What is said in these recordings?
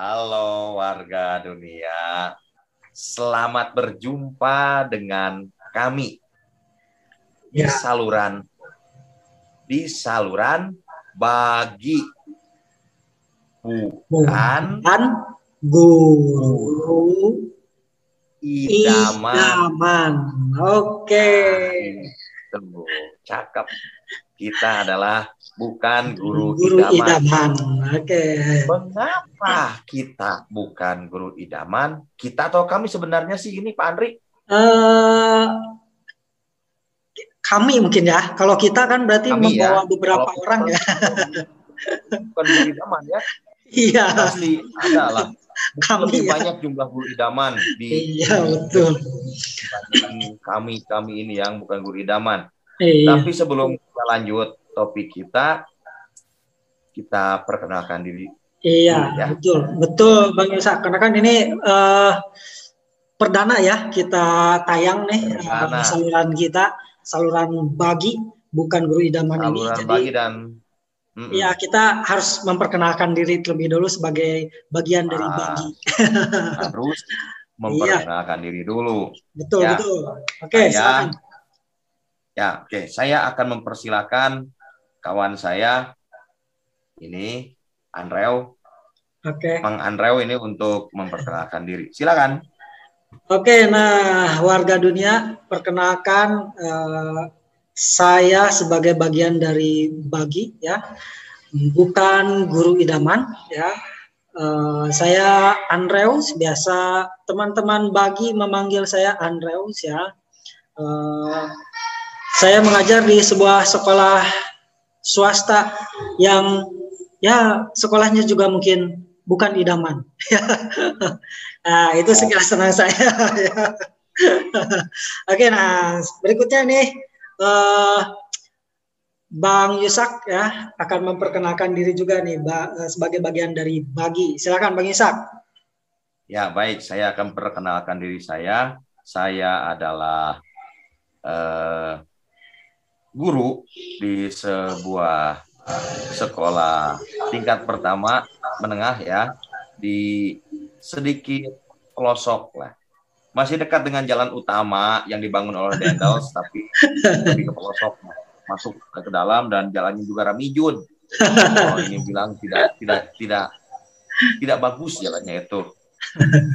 Halo warga dunia, selamat berjumpa dengan kami di Ya. saluran di saluran bagi bukan guru idaman. idaman. Oke. Tunggu, cakep. Kita adalah bukan guru, Guru idaman. idaman. Oke. Mengapa kita bukan guru idaman? Kita atau kami sebenarnya sih ini Pak Andri? Eh, kami mungkin ya. Kalau kita kan berarti Kami ya. membawa beberapa Kalau- orang ya. Bukan guru idaman ya. Iya. Pasti ada lah. Kami lebih ya. banyak jumlah guru idaman di Iya betul. kami kami ini yang bukan guru idaman. Iya. Tapi sebelum kita lanjut topik kita, kita perkenalkan diri. Iya, Ya. betul, betul Bang Yusa. Karena kan ini eh, perdana ya kita tayang nih eh, Perdana. saluran kita, saluran bagi, bukan guru idaman ini. Saluran Jadi bagi dan Mm-mm. ya kita harus memperkenalkan diri terlebih dahulu sebagai bagian dari Ah. bagi. harus memperkenalkan diri dulu. Betul, Ya. betul. Oke, Saya- silakan. Ya, oke. Saya akan mempersilakan kawan saya ini Andreu, Oke. Mang Andreu ini untuk memperkenalkan diri. Silakan. Oke, nah warga dunia, perkenalkan eh, saya sebagai bagian dari bagi ya, bukan guru idaman ya. Eh, saya Andreus, biasa teman-teman bagi memanggil saya Andreus ya. Eh, saya mengajar di sebuah sekolah swasta yang ya sekolahnya juga mungkin bukan idaman. Nah, itu sekilas senang saya. ya. Oke, nah berikutnya nih eh, Bang Yusak ya akan memperkenalkan diri juga nih ba- eh, sebagai bagian dari Bagi. Silakan Bang Yusak. Ya, baik. Saya akan perkenalkan diri saya. Saya adalah eh, guru di sebuah sekolah tingkat pertama menengah ya di sedikit pelosok lah. Masih dekat dengan jalan utama yang dibangun oleh Dendels, tapi lebih ke pelosok masuk ke dalam dan jalannya juga ramijun. Oh, ini bilang tidak tidak tidak tidak bagus jalannya itu.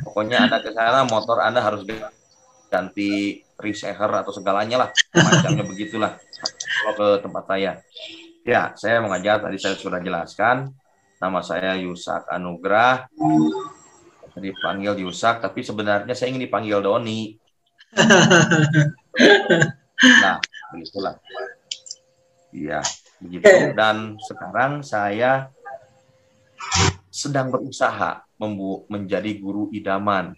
Pokoknya Anda ke sana motor Anda harus ganti reseher atau segalanya lah. Macamnya begitulah kalau ke tempat saya. Ya, saya mengajar tadi saya sudah jelaskan. Nama saya Yusak Anugrah. Dipanggil Yusak, tapi sebenarnya saya ingin dipanggil Doni. Nah, begitulah. Iya, begitu. Dan sekarang saya sedang berusaha menjadi guru idaman.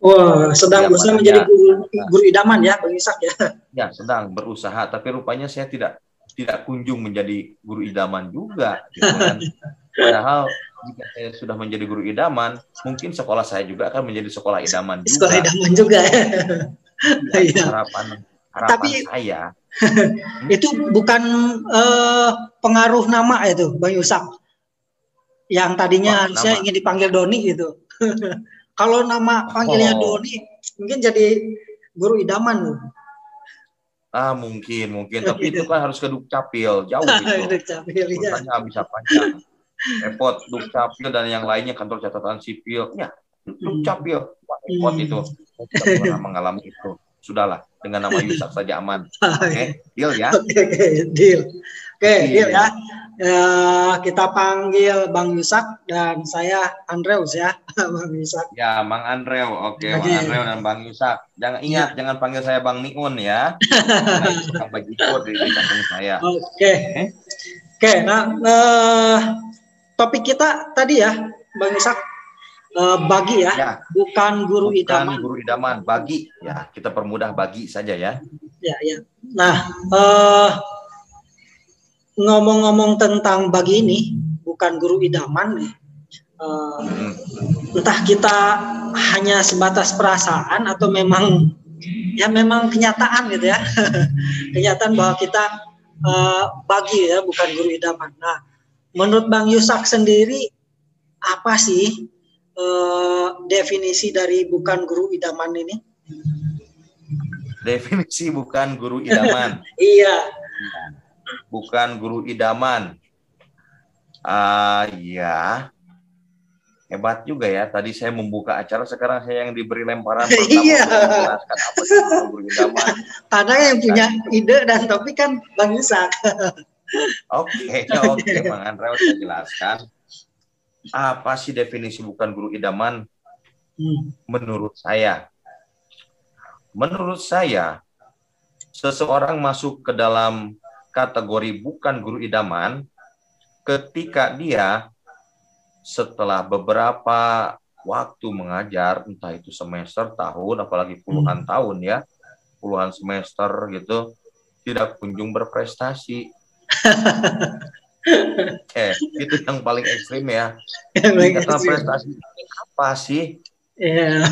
Wah, sedang Ya, berusaha makanya- menjadi guru, guru idaman ya Bang Yusak ya. Ya, sedang berusaha, tapi rupanya saya tidak tidak kunjung menjadi guru idaman juga. Gitu kan. Padahal jika saya sudah menjadi guru idaman, mungkin sekolah saya juga akan menjadi sekolah idaman juga. Sekolah idaman juga ya. Ya, Iya. harapan harapan Tapi- saya. itu bukan eh, pengaruh nama itu Bang Yusak yang tadinya Wah, nama. ingin dipanggil Doni gitu kalau nama panggilnya Oh. Doni mungkin jadi guru idaman Ah, mungkin, mungkin. Tapi itu kan harus ke Dukcapil, jauh gitu. Dukcapil, ya. Bisa panjang. Repot Dukcapil dan yang lainnya kantor catatan sipil. Ya, Dukcapil. Wah, repot Hmm. itu. Pernah mengalami itu. Sudahlah, dengan nama Yusak saja aman. Oke, deal ya. Oke, oke, deal. Oke, Deal. deal ya. Eh, kita panggil Bang Yusak dan saya Andreus ya, Bang Yusak. Ya, Mang Andreu. Oke, Mang Oke. Andreu dan Bang Yusak. Jangan ingat, jangan panggil saya Bang Niun ya. Tukang bajigur di, di kampung saya. Oke. Oke, nah eh, topik kita tadi ya, Bang Yusak eh, bagi ya, Ya, bukan guru bukan idaman. guru idaman, bagi. Ya, kita permudah bagi saja ya. Ya, ya. Nah, eh, ngomong-ngomong tentang bagi ini, bukan guru idaman nih. Hmm. entah kita hanya sebatas perasaan atau memang ya memang kenyataan gitu ya kenyataan bahwa kita eh, bagi ya bukan guru idaman nah menurut bang Yusak sendiri apa sih uh, definisi dari bukan guru idaman ini? Definisi bukan guru idaman. iya. Bukan guru idaman. Ah, uh, ya hebat juga ya. Tadi saya membuka acara, sekarang saya yang diberi lemparan pertama iya. menjelaskan apa sih guru idaman. Karena yang punya ide dan topik kan Bang Yusak. Oke, oke, Bang Andre saya jelaskan. Apa sih definisi bukan guru idaman? Hmm. Menurut saya, menurut saya, seseorang masuk ke dalam kategori bukan guru idaman ketika dia setelah beberapa waktu mengajar, entah itu semester, tahun, apalagi puluhan hmm. tahun ya, puluhan semester gitu, tidak kunjung berprestasi. eh, itu yang paling ekstrim ya. Kata prestasi apa sih? Yeah.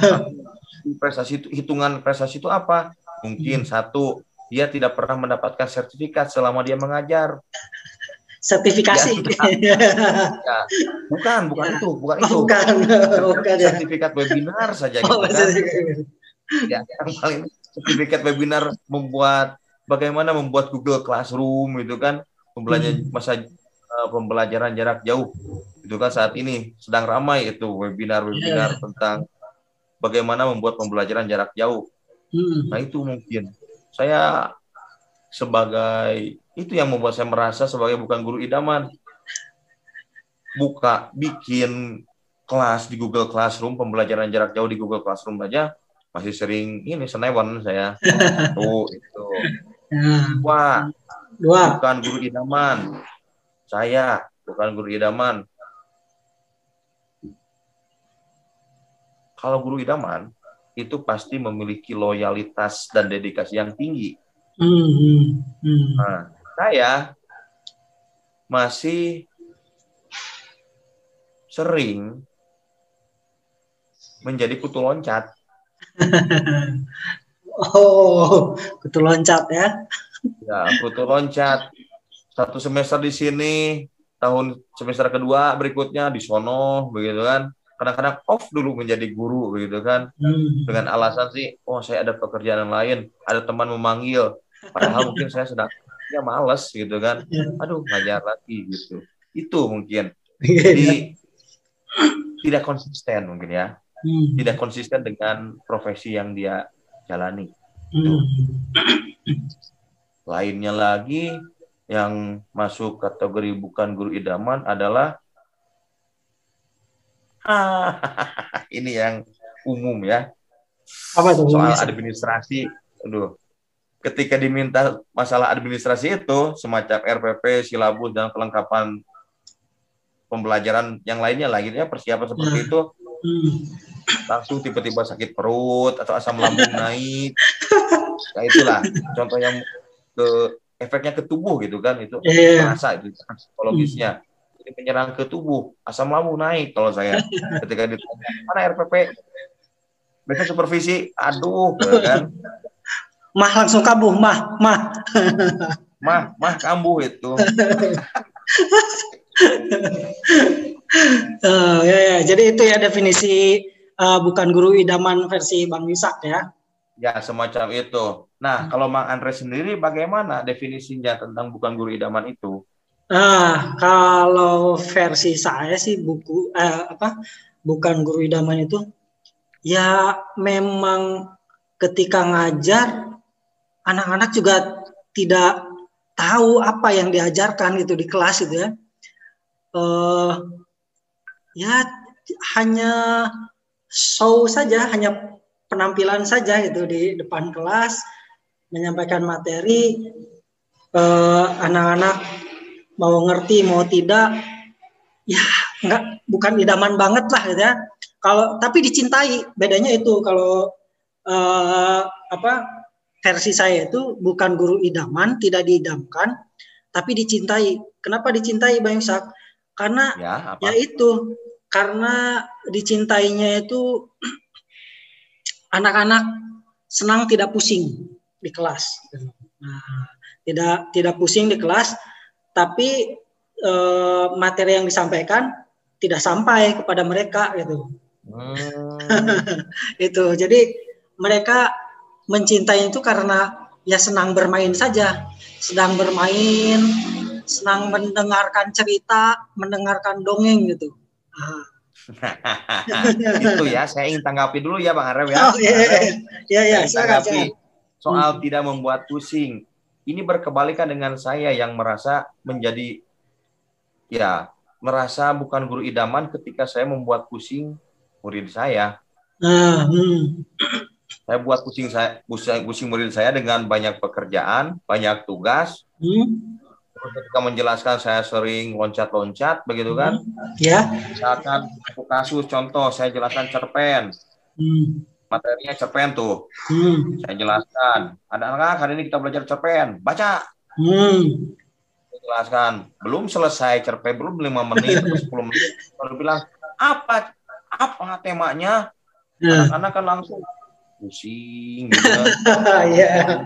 Prestasi itu hitungan prestasi itu apa? Mungkin hmm. satu dia tidak pernah mendapatkan sertifikat selama dia mengajar sertifikasi. Ya, ya. Bukan, bukan ya. itu, bukan itu. Bukan, bukan ya. sertifikat webinar saja oh, gitu kan. Ya, yang paling sertifikat webinar membuat bagaimana membuat Google Classroom itu kan pembelajaran hmm. masa uh, pembelajaran jarak jauh itu kan saat ini sedang ramai itu webinar-webinar yeah. tentang bagaimana membuat pembelajaran jarak jauh. Hmm. Nah itu mungkin saya sebagai itu yang membuat saya merasa sebagai bukan guru idaman. Buka, bikin kelas di Google Classroom, pembelajaran jarak jauh di Google Classroom aja masih sering ini senewan saya. Tuh itu. Wah, Dua. bukan guru idaman. Saya bukan guru idaman. Kalau guru idaman itu pasti memiliki loyalitas dan dedikasi yang tinggi. Hmm, hmm, hmm. Nah, saya masih sering menjadi kutu loncat. oh, kutu loncat ya? Ya, kutu loncat. Satu semester di sini, tahun semester kedua berikutnya di sono, begitu kan? Kadang-kadang off dulu menjadi guru, begitu kan? Hmm. Dengan alasan sih, oh saya ada pekerjaan lain, ada teman memanggil. Padahal mungkin saya sedang ya males gitu kan iya. aduh ngajar lagi gitu itu mungkin iya. jadi tidak konsisten mungkin ya hmm. tidak konsisten dengan profesi yang dia jalani hmm. lainnya lagi yang masuk kategori bukan guru idaman adalah ini yang umum ya. Apa itu? Soal administrasi. Aduh. Ketika diminta masalah administrasi itu semacam RPP, silabus dan kelengkapan pembelajaran yang lainnya lagi ya persiapan seperti hmm. itu. Langsung tiba-tiba sakit perut atau asam lambung naik. Nah itulah. Contoh yang ke efeknya ke tubuh gitu kan itu yeah. terasa itu psikologisnya menyerang ke tubuh asam lambung naik kalau saya. Ketika ditanya mana RPP besok supervisi aduh gitu kan. Mah langsung kambuh mah mah. Mah mah kambuh itu. Uh, ya, ya. Jadi itu ya definisi uh, bukan guru idaman versi Bang Wisak ya. Ya semacam itu. Nah hmm. kalau Bang Andre sendiri bagaimana definisinya tentang bukan guru idaman itu Nah, kalau versi saya sih buku eh, apa bukan guru idaman itu ya memang ketika ngajar anak-anak juga tidak tahu apa yang diajarkan gitu di kelas itu ya. Uh, ya hanya show saja, hanya penampilan saja gitu di depan kelas, menyampaikan materi, uh, anak-anak mau ngerti mau tidak, ya nggak bukan idaman banget lah gitu ya. Kalau tapi dicintai, bedanya itu kalau uh, apa versi saya itu bukan guru idaman, tidak diidamkan, tapi dicintai. Kenapa dicintai Bang Yusak? Karena ya, ya itu, karena dicintainya itu anak-anak senang tidak pusing di kelas. Nah, tidak tidak pusing di kelas, tapi e, materi yang disampaikan tidak sampai kepada mereka gitu. Hmm. itu. Jadi mereka mencintai itu karena ya senang bermain saja, sedang bermain, senang mendengarkan cerita, mendengarkan dongeng gitu. Ah. itu ya, saya ingin tanggapi dulu ya Bang Arem ya. Oh, iya, iya, iya, iya. tanggapi soal hmm. tidak membuat pusing. Ini berkebalikan dengan saya yang merasa menjadi ya merasa bukan guru idaman ketika saya membuat pusing murid saya. Uh, hmm. Saya buat pusing saya pusing, pusing murid saya dengan banyak pekerjaan, banyak tugas. Hmm ketika menjelaskan saya sering loncat-loncat begitu kan hmm. ya misalkan aku kasus contoh saya jelaskan cerpen hmm. Materinya cerpen tuh hmm. saya jelaskan ada anak hari ini kita belajar cerpen baca hmm. saya jelaskan belum selesai cerpen belum lima menit atau sepuluh menit baru bilang apa apa temanya ya. anak-anak kan langsung pusing gitu kan. yeah.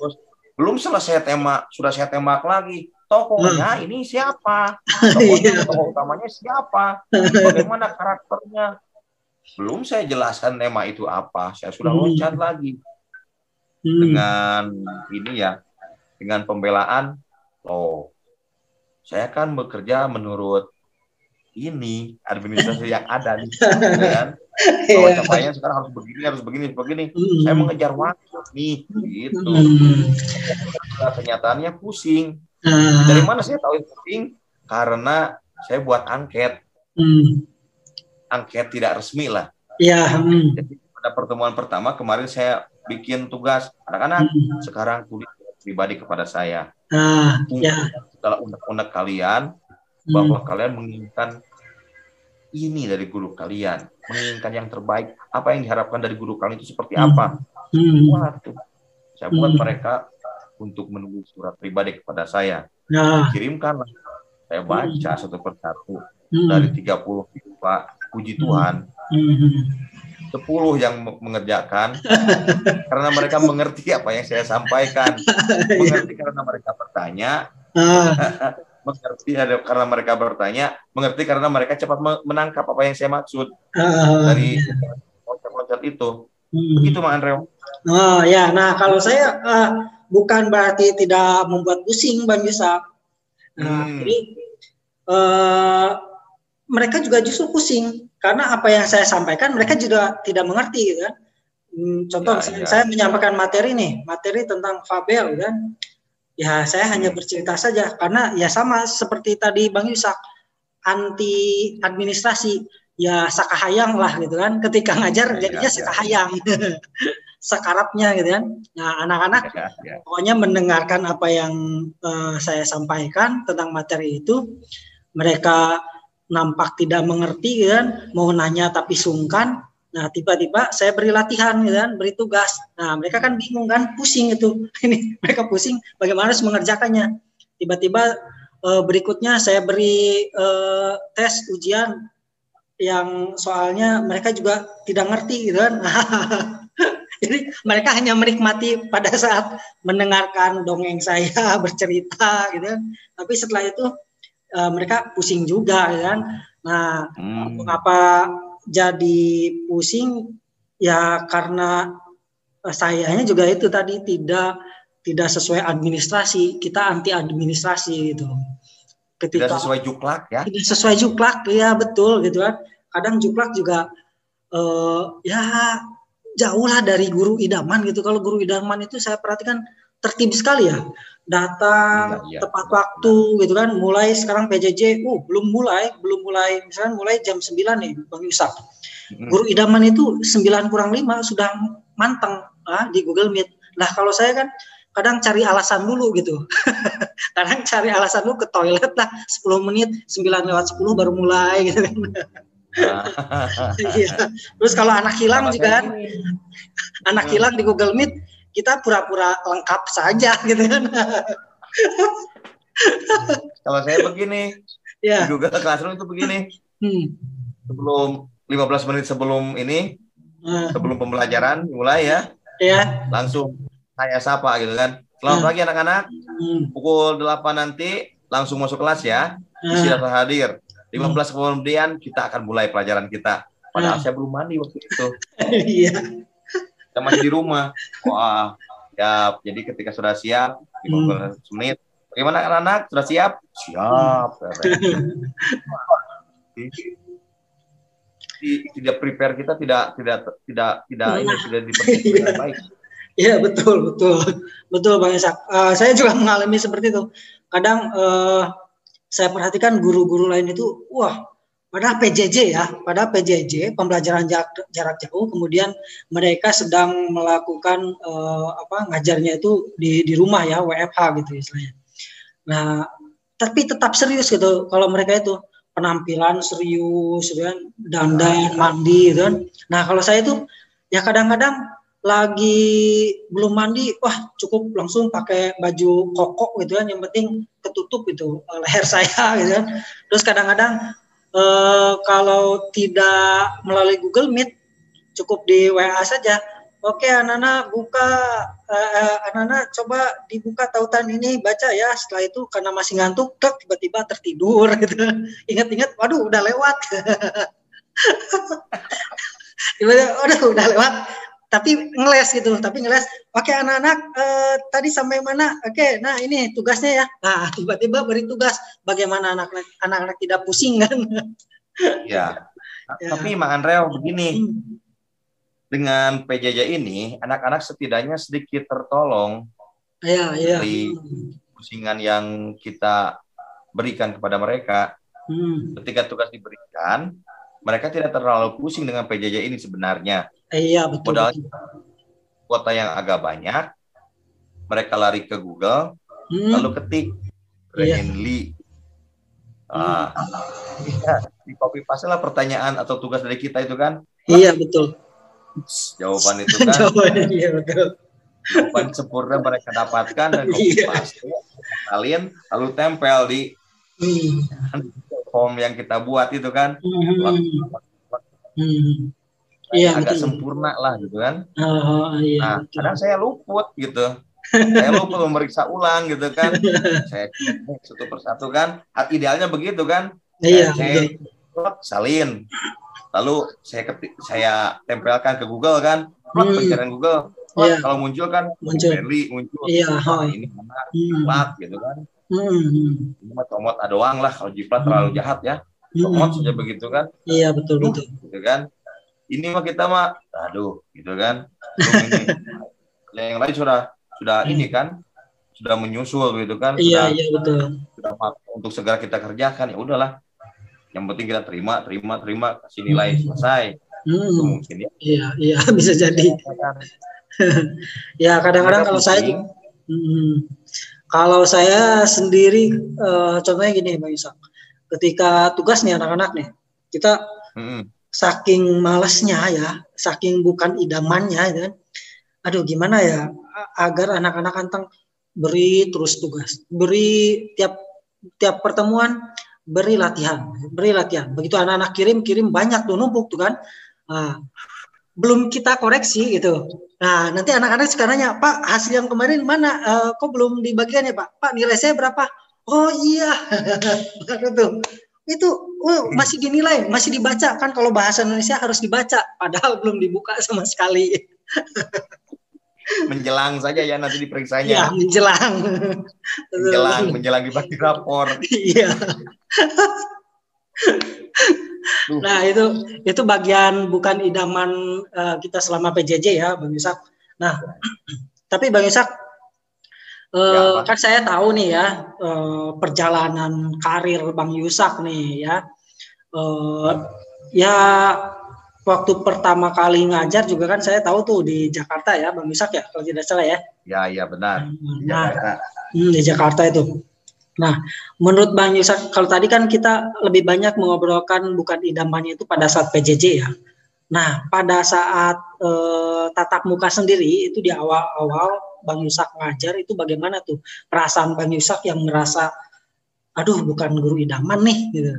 terus belum selesai tema sudah saya tembak lagi tokohnya hmm. ini siapa tokohnya iya. tokoh utamanya siapa bagaimana karakternya belum saya jelaskan tema itu apa saya sudah hmm. loncat lagi hmm. dengan ini ya dengan pembelaan oh saya kan bekerja menurut ini administrasi yang ada nih kan kalau yeah. capaiannya sekarang harus begini harus begini begini mm. saya mengejar waktu nih gitu mm. kenyataannya pusing uh. dari mana saya tahu pusing karena saya buat angket mm. Angket tidak resmi lah yeah. mm. jadi pada pertemuan pertama kemarin saya bikin tugas anak-anak mm. sekarang tulis pribadi kepada saya uh, yeah. segala undang-undang kalian bahwa hmm. kalian menginginkan ini dari guru kalian, menginginkan yang terbaik. Apa yang diharapkan dari guru kalian itu seperti apa? Hmm. Waduh, saya buat hmm. mereka untuk menulis surat pribadi kepada saya. Nah. Kirimkan, saya baca hmm. satu persatu hmm. dari 30 Pak, puji Tuhan. Hmm. 10 yang mengerjakan karena mereka mengerti apa yang saya sampaikan. Mengerti karena mereka bertanya. Ah. mengerti karena mereka bertanya, mengerti karena mereka cepat menangkap apa yang saya maksud uh, dari loncat-loncat itu. Hmm. Begitu Mang Andreo. Oh ya, nah kalau saya uh, bukan berarti tidak membuat pusing Bang Yusak. Nah, hmm. jadi uh, mereka juga justru pusing karena apa yang saya sampaikan mereka juga tidak mengerti gitu kan. Hmm, contoh ya, ya. saya menyampaikan materi nih, materi tentang Fabel kan Ya, saya hanya bercerita saja karena ya sama seperti tadi Bang Yusak anti administrasi ya sakahayang lah gitu kan. Ketika ngajar ya, jadinya ya, sakahayang. Sekarapnya gitu kan. Nah, anak-anak ya, ya. pokoknya mendengarkan apa yang uh, saya sampaikan tentang materi itu mereka nampak tidak mengerti kan, mau nanya tapi sungkan, Nah, tiba-tiba saya beri latihan kan, beri tugas. Nah, mereka kan bingung kan, pusing itu. Ini mereka pusing bagaimana harus mengerjakannya. Tiba-tiba uh, berikutnya saya beri uh, tes ujian yang soalnya mereka juga tidak ngerti gitu kan. Jadi mereka hanya menikmati pada saat mendengarkan dongeng saya bercerita gitu. Tapi setelah itu uh, mereka pusing juga gitu kan. Nah, hmm. mengapa jadi pusing? Ya karena sayanya juga itu tadi tidak tidak sesuai administrasi. Kita anti administrasi gitu ketika tidak sesuai juklak ya? tidak sesuai juklak ya betul gitu kan? Kadang juklak juga uh, ya jauh lah dari guru idaman gitu. Kalau guru idaman itu saya perhatikan tertib sekali ya. Datang ya, ya. tepat waktu gitu kan. Mulai sekarang PJJ uh belum mulai belum mulai. Misalnya mulai jam 9 nih Bang Yusuf hmm. guru idaman itu 9 kurang 5 sudah manteng ah, di Google Meet. Nah kalau saya kan kadang cari alasan dulu gitu. Kadang cari alasan dulu ke toilet lah 10 menit 9 lewat 10 baru mulai gitu kan. Iya. terus kalau anak hilang juga kan anak hilang di Google Meet kita pura-pura lengkap saja gitu kan. Kalau saya begini, ya. di Google Classroom itu begini. Hmm. Sebelum 15 menit sebelum ini, hmm. sebelum pembelajaran mulai ya, ya. langsung saya sapa gitu kan. Selamat hmm. pagi anak-anak. Hmm. Pukul 8 nanti langsung masuk kelas ya. Hmm. Silakan hadir. 15 hmm. kemudian kita akan mulai pelajaran kita. Padahal hmm. saya belum mandi waktu itu. Iya. Kita masih di rumah. Wah, ya jadi ketika sudah siap, 15 hmm. menit. Bagaimana anak-anak? Sudah siap? Siap. tidak prepare kita tidak tidak tidak tidak ini tidak dipersiapkan dengan baik. Iya betul betul betul bang Isak. Uh, saya juga mengalami seperti itu. Kadang uh, saya perhatikan guru-guru lain itu, wah pada PJJ ya, pada PJJ pembelajaran jarak, jarak jauh, kemudian mereka sedang melakukan uh, apa ngajarnya itu di di rumah ya WFH gitu istilahnya. Nah tapi tetap serius gitu kalau mereka itu penampilan serius, gitu kan, dandan, mandi, gitu kan. Nah kalau saya itu ya kadang-kadang lagi belum mandi, wah cukup langsung pakai baju koko gitu kan, yang penting ketutup itu eh, leher saya gitu kan. Terus kadang-kadang eh, kalau tidak melalui Google Meet, cukup di WA saja. Oke, anak-anak buka, uh, anak-anak coba dibuka tautan ini, baca ya. Setelah itu karena masih ngantuk, tiba-tiba tertidur gitu. Ingat-ingat, waduh udah lewat. tiba-tiba, udah lewat tapi ngeles gitu tapi ngeles oke anak-anak eh, tadi sampai mana oke nah ini tugasnya ya nah tiba-tiba beri tugas bagaimana anak-anak anak-anak tidak pusing kan ya, ya. tapi Mak Andreo begini hmm. dengan PJJ ini anak-anak setidaknya sedikit tertolong ya, ya. dari pusingan yang kita berikan kepada mereka hmm. ketika tugas diberikan mereka tidak terlalu pusing dengan PJJ ini sebenarnya Iya betul. Modal kuota yang agak banyak, mereka lari ke Google, hmm. lalu ketik Renly. Iya. Ah, ya, di copy paste lah pertanyaan atau tugas dari kita itu kan. Iya betul. Jawaban itu kan. Jawaban iya betul. Jawaban sempurna mereka dapatkan dan copy iya. paste kalian lalu tempel di hmm. form yang kita buat itu kan. Hmm. Hmm iya, agak betul. sempurna lah gitu kan. Oh, iya, nah, betul. kadang saya luput gitu. saya luput memeriksa ulang gitu kan. saya cek satu persatu kan. Idealnya begitu kan. Iya. Saya cek, salin. Lalu saya ketik, saya tempelkan ke Google kan. Plot hmm. pencarian Google. Plot, iya. Kalau muncul kan muncul. Muncul. Iya, oh. ini mana? Hmm. gitu kan. Hmm. Ini mah comot doang lah kalau jiplat hmm. terlalu jahat ya. Comot hmm. saja begitu kan. Iya, betul betul. Gitu kan ini mah kita mah aduh gitu kan. Ini. yang lain sudah sudah hmm. ini kan sudah menyusul gitu kan iya sudah, iya betul. sudah untuk segera kita kerjakan ya udahlah. Yang penting kita terima terima terima kasih nilai hmm. selesai. Hmm. itu mungkin ya. Iya iya bisa jadi. Ya kadang-kadang kalau saya hmm, kalau saya sendiri uh, contohnya gini bang Isak. Ketika tugas nih anak-anak nih kita hmm saking malesnya ya, saking bukan idamannya ya. Aduh gimana ya agar anak-anak anteng beri terus tugas, beri tiap tiap pertemuan beri latihan, beri latihan. Begitu anak-anak kirim kirim banyak tuh numpuk tuh kan. Nah, belum kita koreksi gitu. Nah, nanti anak-anak sekarang nanya, Pak, hasil yang kemarin mana? Uh, kok belum dibagikan ya, Pak? Pak, nilai saya berapa? Oh iya, tuh itu oh, masih dinilai, masih dibaca kan kalau bahasa Indonesia harus dibaca, padahal belum dibuka sama sekali. menjelang saja ya nanti diperiksanya. Ya, menjelang. menjelang, menjelang dibagi rapor. Iya. nah, itu itu bagian bukan idaman uh, kita selama PJJ ya, Bang Yusak. Nah, tapi Bang Yusak Uh, kan saya tahu nih ya uh, perjalanan karir Bang Yusak nih ya. Uh, ya waktu pertama kali ngajar juga kan saya tahu tuh di Jakarta ya Bang Yusak ya kalau tidak salah ya. Ya iya benar. Di nah, Jakarta. Hmm, di Jakarta itu. Nah, menurut Bang Yusak kalau tadi kan kita lebih banyak mengobrolkan bukan idamannya itu pada saat PJJ ya. Nah, pada saat tatap muka sendiri itu di awal-awal Bang Yusak ngajar itu bagaimana tuh perasaan Bang Yusak yang merasa aduh bukan guru idaman nih gitu.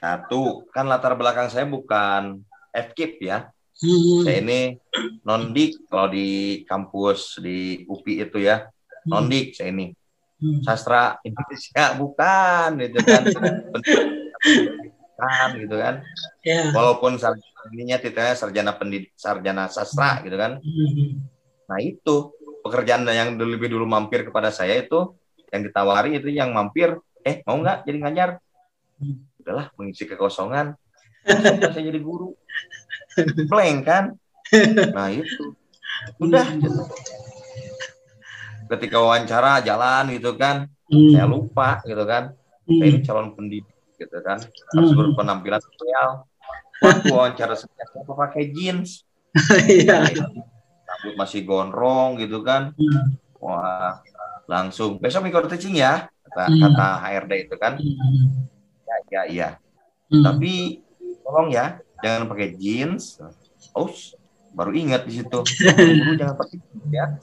Satu, kan latar belakang saya bukan FKIP ya. Hmm. Saya ini nondik kalau di kampus di UPI itu ya. Hmm. Nondik saya ini. hmm. sastra Indonesia bukan gitu kan bukan gitu kan yeah. walaupun sarjananya titelnya sarjana pendidik sarjana sastra gitu kan hmm. Nah itu pekerjaan yang lebih dulu mampir kepada saya itu yang ditawari itu yang mampir eh mau nggak jadi ngajar hmm. udahlah mengisi kekosongan saya jadi guru blank kan nah itu udah gitu. ketika wawancara jalan gitu kan hmm. saya lupa gitu kan hmm. saya ini calon pendidik gitu kan harus hmm. berpenampilan sosial waktu wawancara saya apa pakai jeans iya. Rambut masih gondrong gitu kan. Hmm. wah langsung besok mikro teaching ya kata hmm. kata HRD itu kan. Hmm. ya ya iya. Hmm. tapi tolong ya jangan pakai jeans. Oh baru ingat di situ. Jangan pakai ya.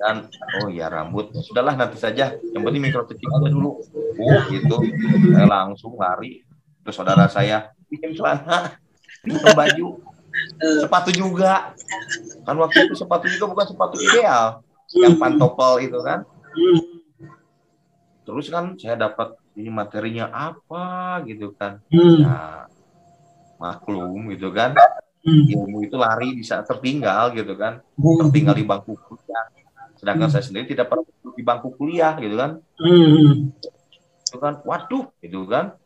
Dan oh ya rambut. Ya, sudahlah nanti saja. Yang penting mikro titik aja dulu. Oh gitu. Saya langsung lari terus saudara saya. Bikin celana bikin baju sepatu juga. Kan waktu itu sepatu juga bukan sepatu ideal. Yang pantopel itu kan. Terus kan saya dapat ini materinya apa gitu kan. Ya maklum gitu kan. Hmm. ilmu itu lari bisa tertinggal gitu kan. Hmm. tertinggal di bangku kuliah. Sedangkan saya sendiri tidak pernah di bangku kuliah gitu kan. Itu kan. Waduh gitu kan.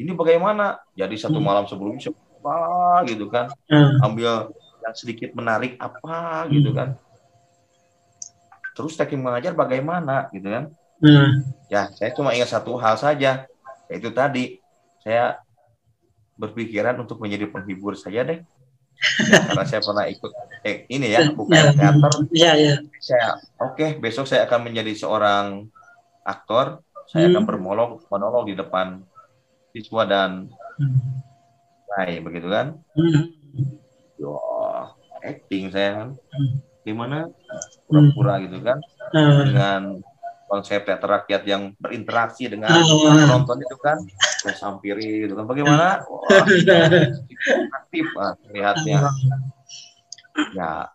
Ini bagaimana? Jadi satu malam sebelumnya apa gitu kan hmm. ambil yang sedikit menarik apa gitu kan terus teknik mengajar bagaimana gitu kan hmm. ya saya cuma ingat satu hal saja yaitu tadi saya berpikiran untuk menjadi penghibur saja deh ya, karena saya pernah ikut eh, ini ya bukan ya, teater ya, ya. saya oke okay, besok saya akan menjadi seorang aktor saya hmm. akan bermonolog monolog di depan siswa dan hmm. Baik begitu kan? Hmm. Yo, acting saya kan. Hmm. gimana? Pura-pura gitu kan? Hmm. dengan konsep teater rakyat yang berinteraksi dengan oh. penonton itu kan? Saya sampiri gitu kan. Bagaimana? Wah, aktif ah, terlihatnya ya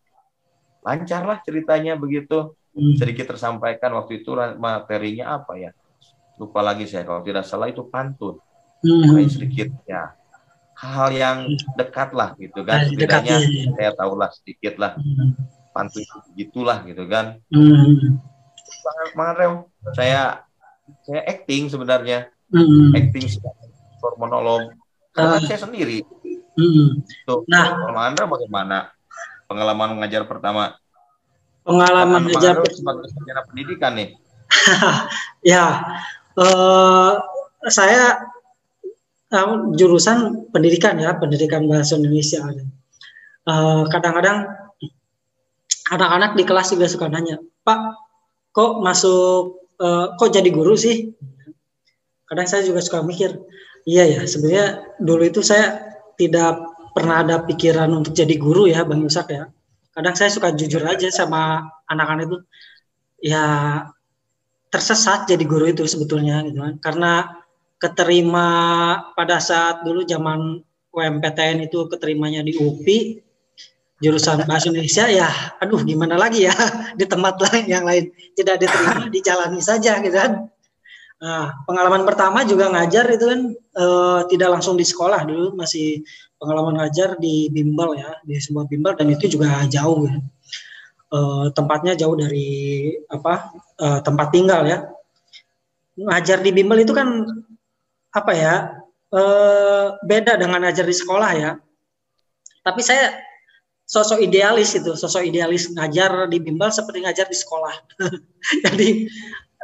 lancar lah ceritanya begitu. Hmm. sedikit tersampaikan waktu itu materinya apa ya? Lupa lagi saya kalau tidak salah itu pantun. Hmm. sedikit ya hal yang dekat lah gitu kan setidaknya saya tahulah sedikit lah hmm. pantun gitulah gitu kan hmm Bang Reo, saya saya acting sebenarnya. Hmm. Acting for monolog. Karena uh. saya sendiri. Hmm. Nah, Andra bagaimana pengalaman mengajar pertama? Pengalaman mengajar sebagai sejarah pendidikan nih. ya, uh, saya uh, jurusan pendidikan ya, pendidikan bahasa Indonesia. Uh, kadang-kadang anak-anak di kelas juga suka nanya, Pak, kok masuk uh, kok jadi guru sih? Kadang saya juga suka mikir iya ya sebenarnya dulu itu saya tidak pernah ada pikiran untuk jadi guru ya bang Yusak ya. Kadang saya suka jujur aja sama anak-anak itu ya tersesat jadi guru itu sebetulnya gitu kan. Karena keterima pada saat dulu zaman UMPTN itu keterimanya di UPI jurusan bahasa Indonesia ya aduh gimana lagi ya di tempat lain yang lain. Tidak diterima dijalani saja gitu kan. Nah, pengalaman pertama juga ngajar itu kan e, tidak langsung di sekolah dulu masih pengalaman ngajar di bimbel ya di sebuah bimbel dan itu juga jauh ya. e, tempatnya jauh dari apa e, tempat tinggal ya. Ngajar di bimbel itu kan apa ya e, beda dengan ngajar di sekolah ya tapi saya sosok idealis itu, sosok idealis ngajar di bimbel seperti ngajar di sekolah. Jadi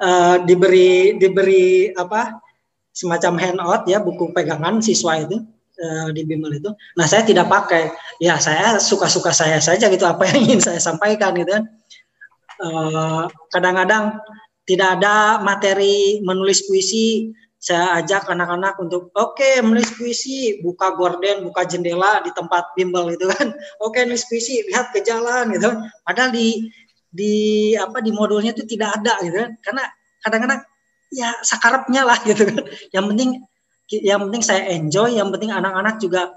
uh, diberi diberi apa semacam handout ya buku pegangan siswa itu uh, di bimbel itu. Nah saya tidak pakai, ya saya suka-suka saya saja gitu apa yang ingin saya sampaikan gitu kan. Uh, kadang-kadang tidak ada materi menulis puisi saya ajak anak-anak untuk oke okay, menulis puisi buka gorden buka jendela di tempat bimbel itu kan. Oke okay, nulis puisi lihat ke jalan gitu. Padahal di di apa di modulnya itu tidak ada gitu kan. Karena kadang-kadang ya sakarapnya lah gitu kan. Yang penting yang penting saya enjoy yang penting anak-anak juga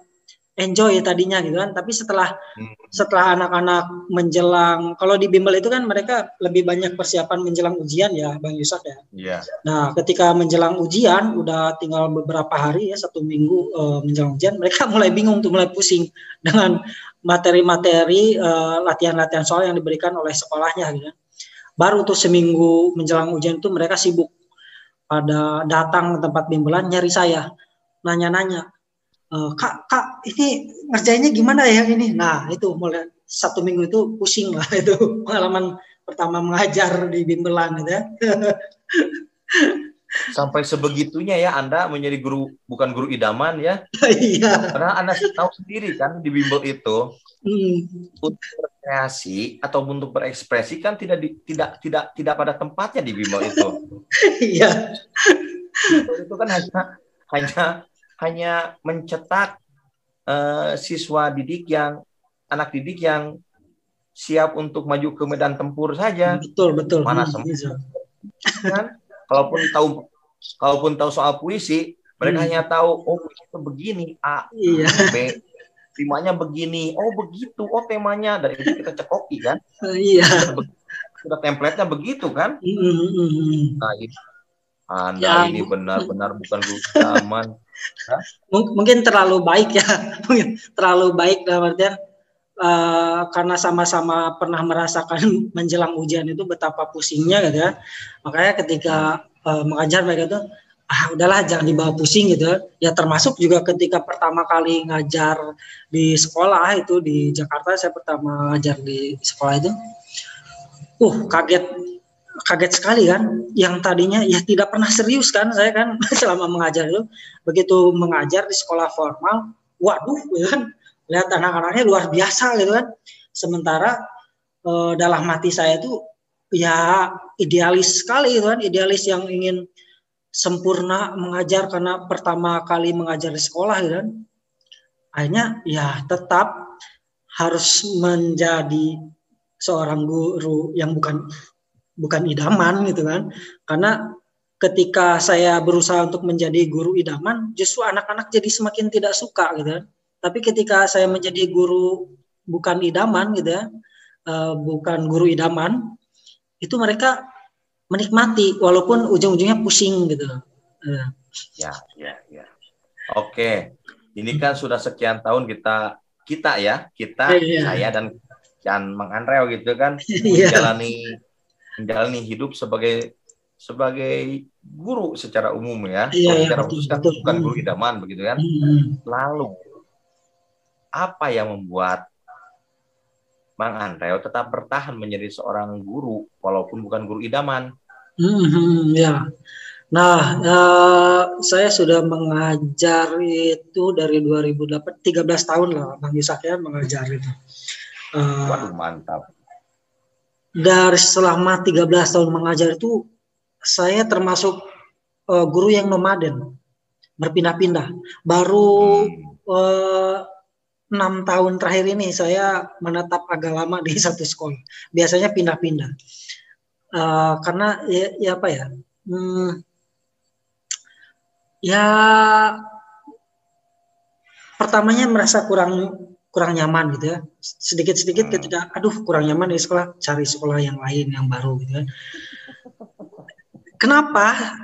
enjoy tadinya gitu kan tapi setelah hmm. setelah anak-anak menjelang kalau di bimbel itu kan mereka lebih banyak persiapan menjelang ujian ya bang Yusak ya yeah. nah ketika menjelang ujian udah tinggal beberapa hari ya satu minggu uh, menjelang ujian mereka mulai bingung tuh mulai pusing dengan materi-materi uh, latihan-latihan soal yang diberikan oleh sekolahnya gitu kan baru tuh seminggu menjelang ujian itu mereka sibuk pada datang ke tempat bimbelan nyari saya nanya-nanya kak kak ini ngerjainnya gimana ya ini? Nah itu mulai satu minggu itu pusing lah itu pengalaman pertama mengajar di bimbelan gitu ya. Sampai sebegitunya ya Anda menjadi guru bukan guru idaman ya. Iya. Karena Anda tahu sendiri kan di bimbel itu hmm. untuk berkreasi atau untuk berekspresi kan tidak di, tidak tidak tidak pada tempatnya di bimbel itu. Iya. Itu kan hanya hanya hanya mencetak uh, siswa didik yang anak didik yang siap untuk maju ke medan tempur saja. Betul betul. Mana hmm, semua. Kan? Kalaupun tahu kalaupun tahu soal puisi, mereka hmm. hanya tahu oh itu begini A, iya. B, temanya begini, oh begitu, oh temanya dari itu kita cekoki kan? Uh, iya. Sudah template-nya begitu kan? Mm -hmm. Nah itu anda ya, ini benar-benar bukan guru zaman. Mungkin terlalu baik ya, mungkin terlalu baik dalam artian uh, karena sama-sama pernah merasakan menjelang ujian itu betapa pusingnya gitu ya. Makanya ketika uh, mengajar mereka itu ah udahlah jangan dibawa pusing gitu ya termasuk juga ketika pertama kali ngajar di sekolah itu di Jakarta saya pertama ngajar di sekolah itu uh kaget kaget sekali kan. Yang tadinya ya tidak pernah serius kan saya kan selama mengajar itu. Begitu mengajar di sekolah formal waduh gitu kan. Lihat anak-anaknya luar biasa gitu kan. Sementara eh, dalam hati saya itu ya idealis sekali gitu kan. Idealis yang ingin sempurna mengajar karena pertama kali mengajar di sekolah gitu kan. Akhirnya ya tetap harus menjadi seorang guru yang bukan bukan idaman gitu kan karena ketika saya berusaha untuk menjadi guru idaman justru anak-anak jadi semakin tidak suka gitu kan tapi ketika saya menjadi guru bukan idaman gitu ya uh, bukan guru idaman itu mereka menikmati walaupun ujung-ujungnya pusing gitu uh. ya ya ya oke ini kan sudah sekian tahun kita kita ya kita yeah. saya dan dan Mang Andreo gitu kan iya. menjalani menjalani hidup sebagai sebagai guru secara umum ya, iya, secara khusus kan bukan guru idaman begitu kan. Hmm. Lalu apa yang membuat Bang Andreo tetap bertahan menjadi seorang guru walaupun bukan guru idaman? Hmm, ya. Nah, uh, saya sudah mengajar itu dari 2008, 13 tahun lah Bang Yusak ya mengajar itu. Uh, Waduh mantap dari selama 13 tahun mengajar itu saya termasuk uh, guru yang nomaden berpindah-pindah. Baru uh, enam tahun terakhir ini saya menetap agak lama di satu sekolah. Biasanya pindah-pindah. Uh, karena ya, ya apa ya hmm, ya pertamanya merasa kurang kurang nyaman gitu ya sedikit-sedikit hmm. ketika aduh kurang nyaman di sekolah cari sekolah yang lain yang baru gitu ya kenapa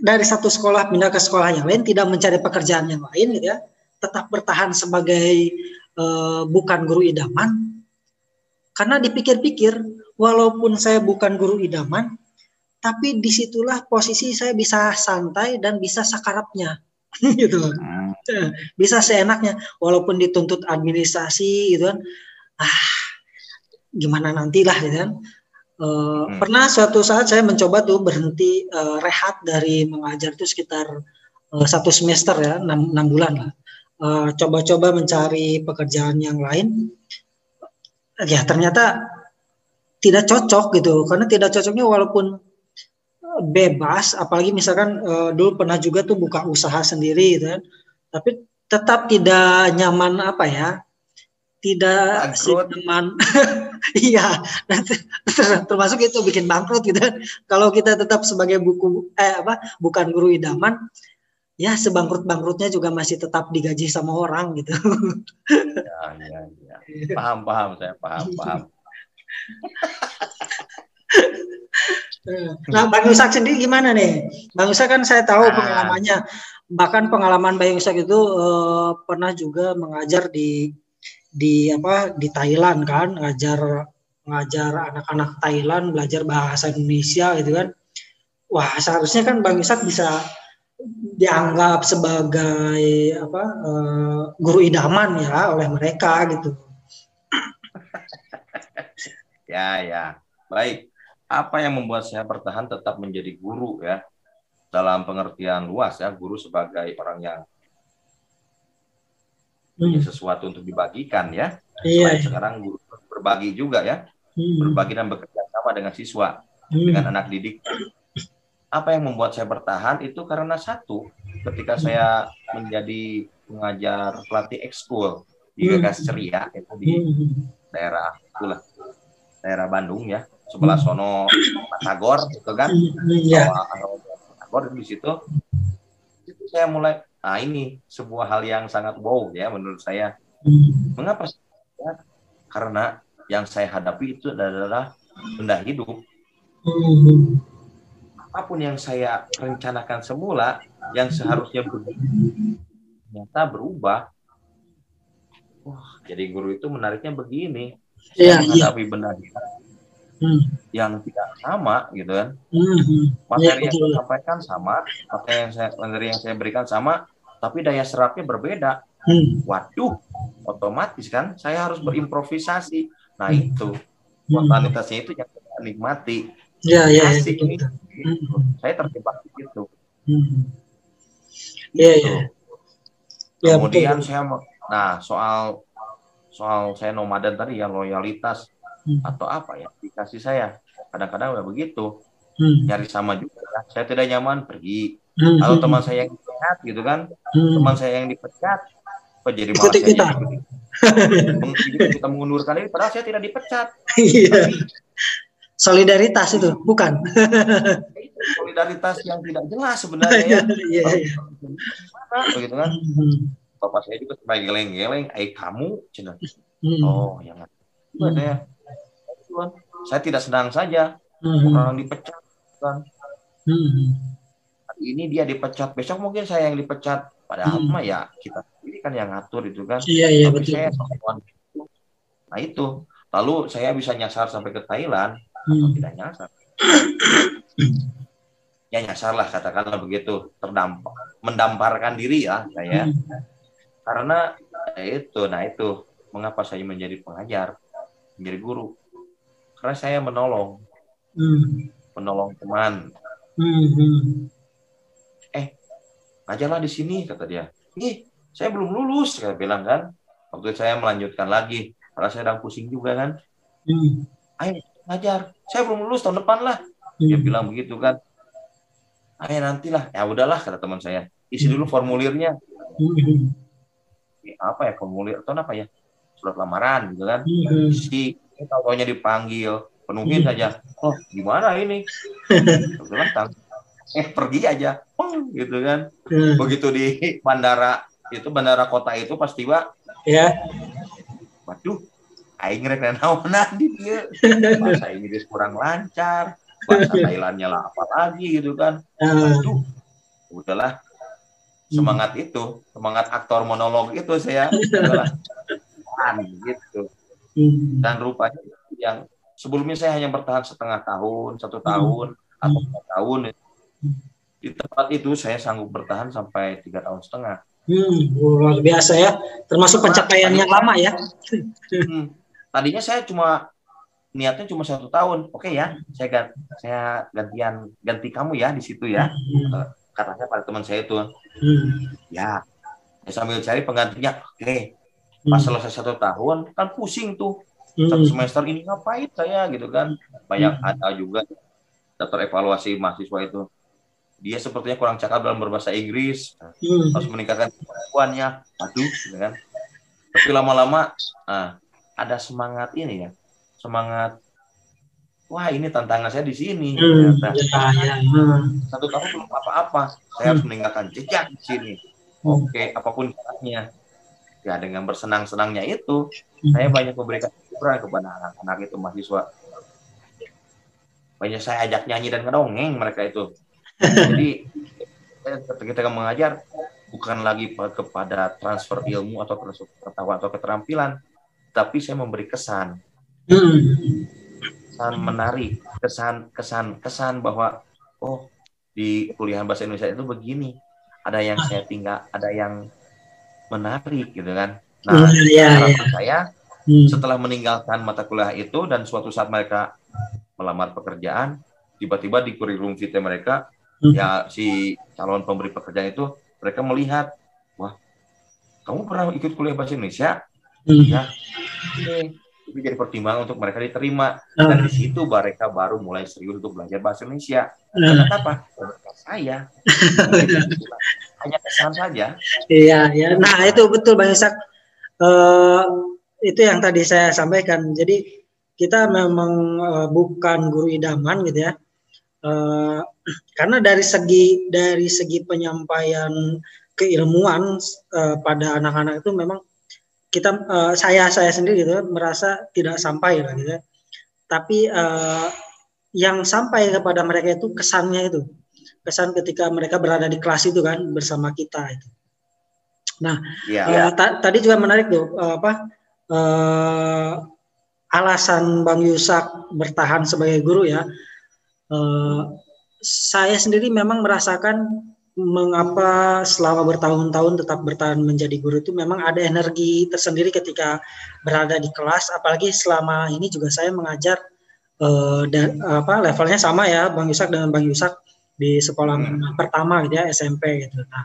dari satu sekolah pindah ke sekolah yang lain tidak mencari pekerjaan yang lain gitu ya tetap bertahan sebagai uh, bukan guru idaman karena dipikir-pikir walaupun saya bukan guru idaman tapi di situlah posisi saya bisa santai dan bisa sakarapnya gitu hmm. Bisa seenaknya walaupun dituntut administrasi gitu kan. Ah gimana nantilah gitu kan. Uh, hmm. pernah suatu saat saya mencoba tuh berhenti uh, rehat dari mengajar itu sekitar uh, satu semester ya enam, enam bulan lah. Coba-coba uh, mencari pekerjaan yang lain. Ya ternyata tidak cocok gitu. Karena tidak cocoknya walaupun bebas apalagi misalkan uh, dulu pernah juga tuh buka usaha sendiri gitu kan tapi tetap tidak nyaman apa ya tidak nyaman iya termasuk itu bikin bangkrut gitu kalau kita tetap sebagai buku eh apa bukan guru idaman ya sebangkrut bangkrutnya juga masih tetap digaji sama orang gitu. Ya, ya, ya. Paham, paham, saya paham, paham. Nah, Bang Yusak sendiri gimana nih? Bang Yusak kan saya tahu nah. pengalamannya, bahkan pengalaman Bang Yusak itu uh, pernah juga mengajar di di apa di Thailand kan, ngajar ngajar anak-anak Thailand belajar bahasa Indonesia gitu kan. Wah, seharusnya kan Bang Yusak bisa dianggap sebagai apa uh, guru idaman ya oleh mereka gitu. ya, ya. Baik apa yang membuat saya bertahan tetap menjadi guru ya dalam pengertian luas ya guru sebagai orang yang punya hmm. sesuatu untuk dibagikan ya iya, iya. sekarang guru berbagi juga ya hmm. berbagi dan bekerja sama dengan siswa hmm. dengan anak didik apa yang membuat saya bertahan itu karena satu ketika saya menjadi pengajar pelatih ekskul di. Gagas Ceria itu di daerah itulah daerah Bandung ya sebelah sono Tagor gitu kan yeah. Tagor di situ itu saya mulai nah ini sebuah hal yang sangat wow ya menurut saya. Mengapa? Ya, karena yang saya hadapi itu adalah benda hidup. Apa pun yang saya rencanakan semula yang seharusnya begini ternyata berubah. Wah jadi guru itu menariknya begini. Yeah, saya menghadapi yeah. benda hidup hmm. yang tidak sama gitu kan hmm. materi ya, yang saya sampaikan sama materi yang saya materi yang saya berikan sama tapi daya serapnya berbeda hmm. waduh otomatis kan saya harus berimprovisasi nah hmm. itu hmm. spontanitasnya itu yang saya nikmati ya ya, ya ini hmm. saya terjebak di situ hmm. ya gitu. ya Ya, Kemudian betul. saya nah soal soal saya nomaden tadi ya loyalitas hmm. atau apa ya dikasih saya kadang-kadang udah begitu hmm. nyari sama juga saya tidak nyaman pergi hmm. kalau teman saya yang dipecat gitu kan hmm. teman saya yang dipecat apa jadi malah saya kita. kita mengundurkan ini padahal saya tidak dipecat iya. solidaritas itu bukan solidaritas yang tidak jelas sebenarnya ya iya, iya. begitu kan hmm. bapak saya juga sebagai geleng-geleng eh kamu cina hmm. oh yang hmm. saya Tuhan. Saya tidak senang saja hmm. orang dipecat kan. Hmm. Hari ini dia dipecat, besok mungkin saya yang dipecat. Padahal hmm. mah ya kita ini kan yang ngatur itu kan. Iya iya Tapi betul. Saya Nah itu, lalu saya bisa nyasar sampai ke Thailand hmm. atau tidak nyasar. ya nyasar lah katakanlah begitu, terdampak, mendamparkan diri ya saya. Hmm. Karena ya itu, nah itu mengapa saya menjadi pengajar, menjadi guru karena saya menolong. Hmm. menolong teman. Hmm. eh ngajarlah di sini kata dia. Ih saya belum lulus saya bilang kan. Waktu saya melanjutkan lagi karena saya sedang pusing juga kan. Hmm. ayo ngajar. Saya belum lulus tahun depan lah. Hmm. dia bilang begitu kan. Ayo nantilah. Ya udahlah kata teman saya. Isi dulu formulirnya. Hmm. apa ya formulir? Atau apa ya? Surat lamaran gitu kan. Hmm. isi tahu-taunya dipanggil. Penuhin hmm. saja. Oh. Gimana ini? Bilang eh pergi aja. Oh, gitu kan. Hmm. begitu di bandara itu bandara kota itu pas tiba. Ya. Waduh aing rek naonan di dia. Bahasa Inggris kurang lancar. Bahasa Thailandnya lah apa lagi gitu kan. Hmm. waduh. Udahlah. Semangat itu. Semangat aktor monolog itu saya. Udahlah. Gitu Hmm. Dan rupanya yang sebelumnya saya hanya bertahan setengah tahun, satu hmm. tahun, hmm. atau dua tahun. Di tempat itu saya sanggup bertahan sampai tiga tahun setengah. Hmm, luar biasa ya, termasuk pencapaian yang lama ya. Hmm, tadinya saya cuma niatnya cuma satu tahun, oke okay ya, saya ganti, saya gantian ganti kamu ya di situ ya, hmm. katanya pada teman saya itu, hmm. ya, sambil cari penggantinya, oke, okay pas hmm. selesai satu tahun kan pusing tuh hmm. satu semester ini ngapain saya gitu kan banyak hmm. ada juga daftar evaluasi mahasiswa itu dia sepertinya kurang cakap dalam berbahasa Inggris hmm. harus meningkatkan kemampuannya aduh gitu kan tapi lama-lama nah, ada semangat ini ya semangat wah ini tantangan saya di sini. Hmm, ya, ya, hmm. Satu tahun belum apa-apa, saya hmm. harus meninggalkan jejak di sini. Oke, apa pun caranya. Ya dengan bersenang-senangnya itu, saya banyak memberikan hiburan kepada anak-anak itu mahasiswa. Banyak saya ajak nyanyi dan ngedongeng mereka itu. Jadi ketika mengajar bukan lagi kepada transfer ilmu atau pengetahuan atau keterampilan, tapi saya memberi kesan. Hmm kesan menarik, kesan kesan kesan bahwa oh di kuliah bahasa Indonesia itu begini, ada yang saya tinggal, ada yang menarik gitu kan. Nah, harapan ya. saya hmm. setelah meninggalkan mata kuliah itu dan suatu saat mereka melamar pekerjaan, tiba-tiba di kurikulum vitae mereka hmm. ya si calon pemberi pekerjaan itu mereka melihat, wah, kamu pernah ikut kuliah bahasa Indonesia? Hmm. Ya, itu jadi pertimbangan untuk mereka diterima uh. dan di situ mereka baru mulai serius untuk belajar bahasa Indonesia. Uh. Kenapa? saya hanya kesan saja. Iya, ya. Nah itu betul Bang Isak. Uh, itu yang tadi saya sampaikan. Jadi kita memang uh, bukan guru idaman gitu ya. Uh, karena dari segi dari segi penyampaian keilmuan uh, pada anak-anak itu memang kita uh, saya saya sendiri gitu merasa tidak sampai lah gitu. Tapi uh, yang sampai kepada mereka itu kesannya itu kesan ketika mereka berada di kelas itu kan bersama kita itu. Nah, yeah. uh, ta tadi juga menarik tuh uh, apa uh, alasan Bang Yusak bertahan sebagai guru ya. Uh, saya sendiri memang merasakan mengapa selama bertahun-tahun tetap bertahan menjadi guru itu memang ada energi tersendiri ketika berada di kelas apalagi selama ini juga saya mengajar uh, dan apa levelnya sama ya Bang Yusak dengan Bang Yusak di sekolah hmm. pertama gitu ya SMP gitu. Nah,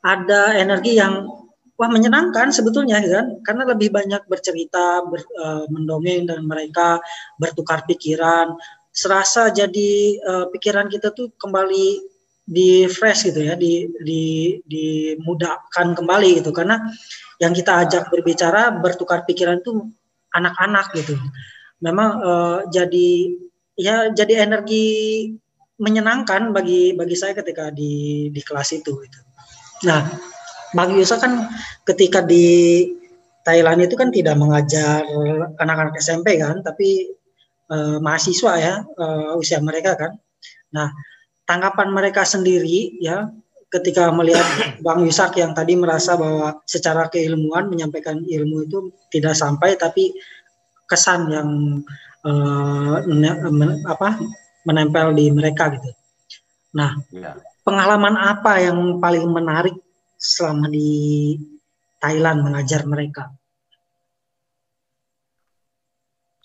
ada energi yang wah menyenangkan sebetulnya gitu kan karena lebih banyak bercerita, ber, uh, mendongeng dan mereka bertukar pikiran serasa jadi uh, pikiran kita tuh kembali di fresh gitu ya, di di dimudahkan kembali gitu karena yang kita ajak berbicara bertukar pikiran itu anak-anak gitu. Memang uh, jadi ya jadi energi menyenangkan bagi bagi saya ketika di di kelas itu gitu. Nah, bagi Yusa kan ketika di Thailand itu kan tidak mengajar anak-anak SMP kan, tapi uh, mahasiswa ya uh, usia mereka kan. Nah, tanggapan mereka sendiri ya ketika melihat Bang Yusak yang tadi merasa bahwa secara keilmuan menyampaikan ilmu itu tidak sampai tapi kesan yang men, apa menempel di mereka gitu. Nah, ya. pengalaman apa yang paling menarik selama di Thailand mengajar mereka?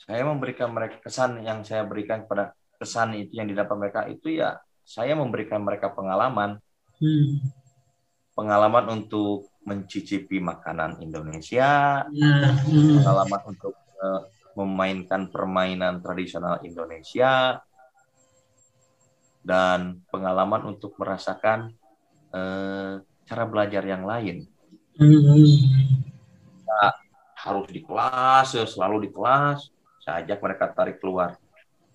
Saya memberikan mereka kesan yang saya berikan kepada kesan itu yang didapat mereka itu ya saya memberikan mereka pengalaman, hmm. pengalaman untuk mencicipi makanan Indonesia, hmm. pengalaman untuk uh, memainkan permainan tradisional Indonesia, dan pengalaman untuk merasakan uh, cara belajar yang lain. Nah, harus di kelas, ya, selalu di kelas. Saya ajak mereka tarik keluar.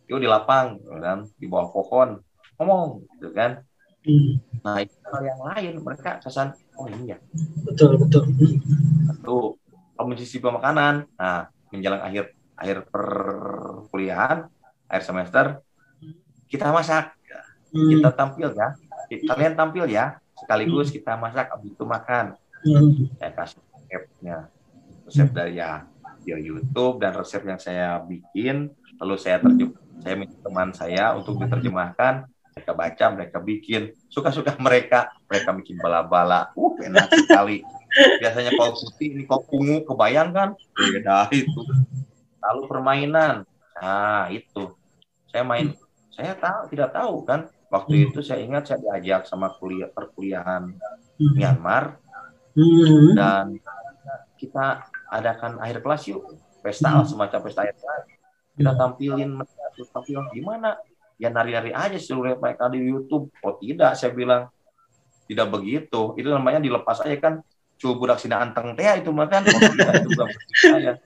Yuk di lapang, kan, di bawah pohon ngomong gitu kan nah itu hal yang lain mereka kesan oh iya betul betul satu kamu mencicipi makanan nah menjelang akhir akhir perkuliahan akhir semester kita masak. Kita tampil ya kalian tampil ya sekaligus hmm. kita masak abis itu makan hmm. saya kasih resepnya resep hmm. dari ya di YouTube dan resep yang saya bikin lalu saya terjem saya minta teman saya untuk diterjemahkan mereka baca, mereka bikin. Suka-suka mereka, mereka bikin bala-bala. Uh, enak sekali. Biasanya kalau putih, ini kalau ungu, kebayang kan? Beda itu. Lalu permainan. Nah, itu. Saya main, saya tahu, tidak tahu kan. Waktu hmm. itu saya ingat saya diajak sama kuliah perkuliahan hmm. Myanmar. Hmm. Dan kita adakan akhir kelas yuk. Pesta lah, semacam pesta akhir kelas. Kita tampilin mereka, tampilin gimana ya nari-nari aja seluruh mereka di YouTube. Oh tidak, saya bilang tidak begitu. Itu namanya dilepas aja kan. Coba budak sina anteng teh itu mah kan. Oh, tidak, itu bukan saya.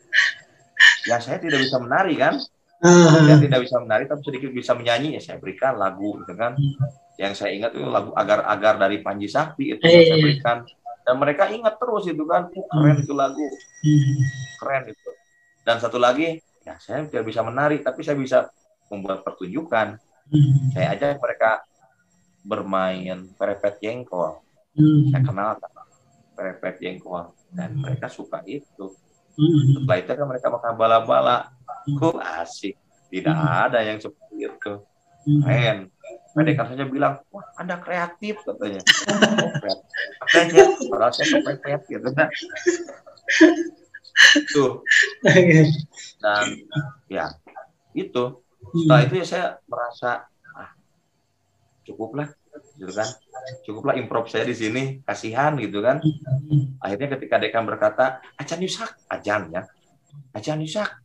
Ya saya tidak bisa menari kan. Uh. saya tidak bisa menari tapi sedikit bisa menyanyi ya saya berikan lagu gitu kan. Yang saya ingat itu lagu agar-agar dari Panji Sakti itu hey. saya berikan. Dan mereka ingat terus itu kan oh, keren itu lagu. Hmm. keren itu. Dan satu lagi ya saya tidak bisa menari tapi saya bisa membuat pertunjukan. Hmm. saya ajak mereka bermain perepet jengkol. Hmm. saya kenal perepet jengkol. Dan mereka suka itu. Setelah itu kan mereka makan bala-bala kok asik tidak ada yang seperti itu keren mereka saja bilang, wah Anda kreatif katanya. Oh, kreatif. Katanya, padahal saya kepepet gitu. Nah. Tuh. Dan ya, itu. Setelah itu ya saya merasa, ah, cukuplah, gitu kan. Cukuplah improv saya di sini, kasihan gitu kan. Akhirnya ketika dekan berkata, Ajan Yusak, Ajan ya. Ajan Yusak.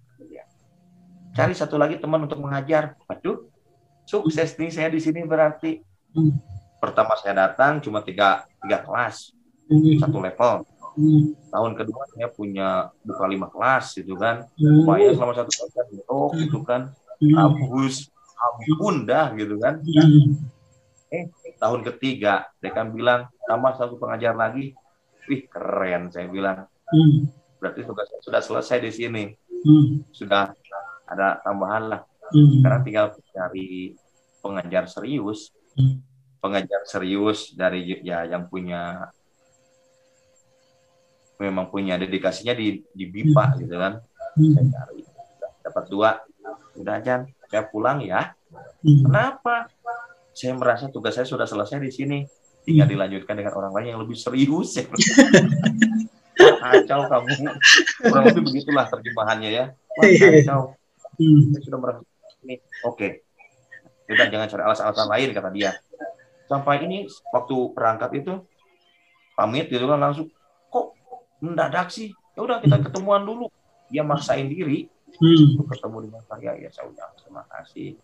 Cari satu lagi teman untuk mengajar. Waduh, sukses nih saya di sini berarti. Hmm. pertama saya datang cuma tiga tiga kelas hmm. satu level. Hmm. tahun kedua saya punya buka lima kelas gitu kan. Upaya selama satu tahun oh gitu kan. Habus ampun dah gitu kan. Eh tahun ketiga dekan bilang tambah satu pengajar lagi. Wih keren saya bilang. Berarti tugas saya sudah selesai di sini. Sudah ada tambahan lah Hmm. Sekarang tinggal cari pengajar serius, hmm. pengajar serius dari ya yang punya memang punya dedikasinya di di BIPA hmm. gitu kan. Hmm. Saya cari dapat dua, udah aja saya pulang ya. Hmm. Kenapa? Saya merasa tugas saya sudah selesai di sini, tinggal hmm. dilanjutkan dengan orang lain yang lebih serius. Ya. kacau kamu kurang lebih begitulah terjemahannya ya Wah, iya. kacau hmm. saya sudah merasa ini oke. Okay. udah jangan cari alasan-alasan lain kata dia. Sampai ini waktu berangkat itu pamit gitu kan langsung kok mendadak sih? Ya udah kita ketemuan dulu. Dia maksain diri. Hmm. ketemu dengan saya ya saya udah terima kasih.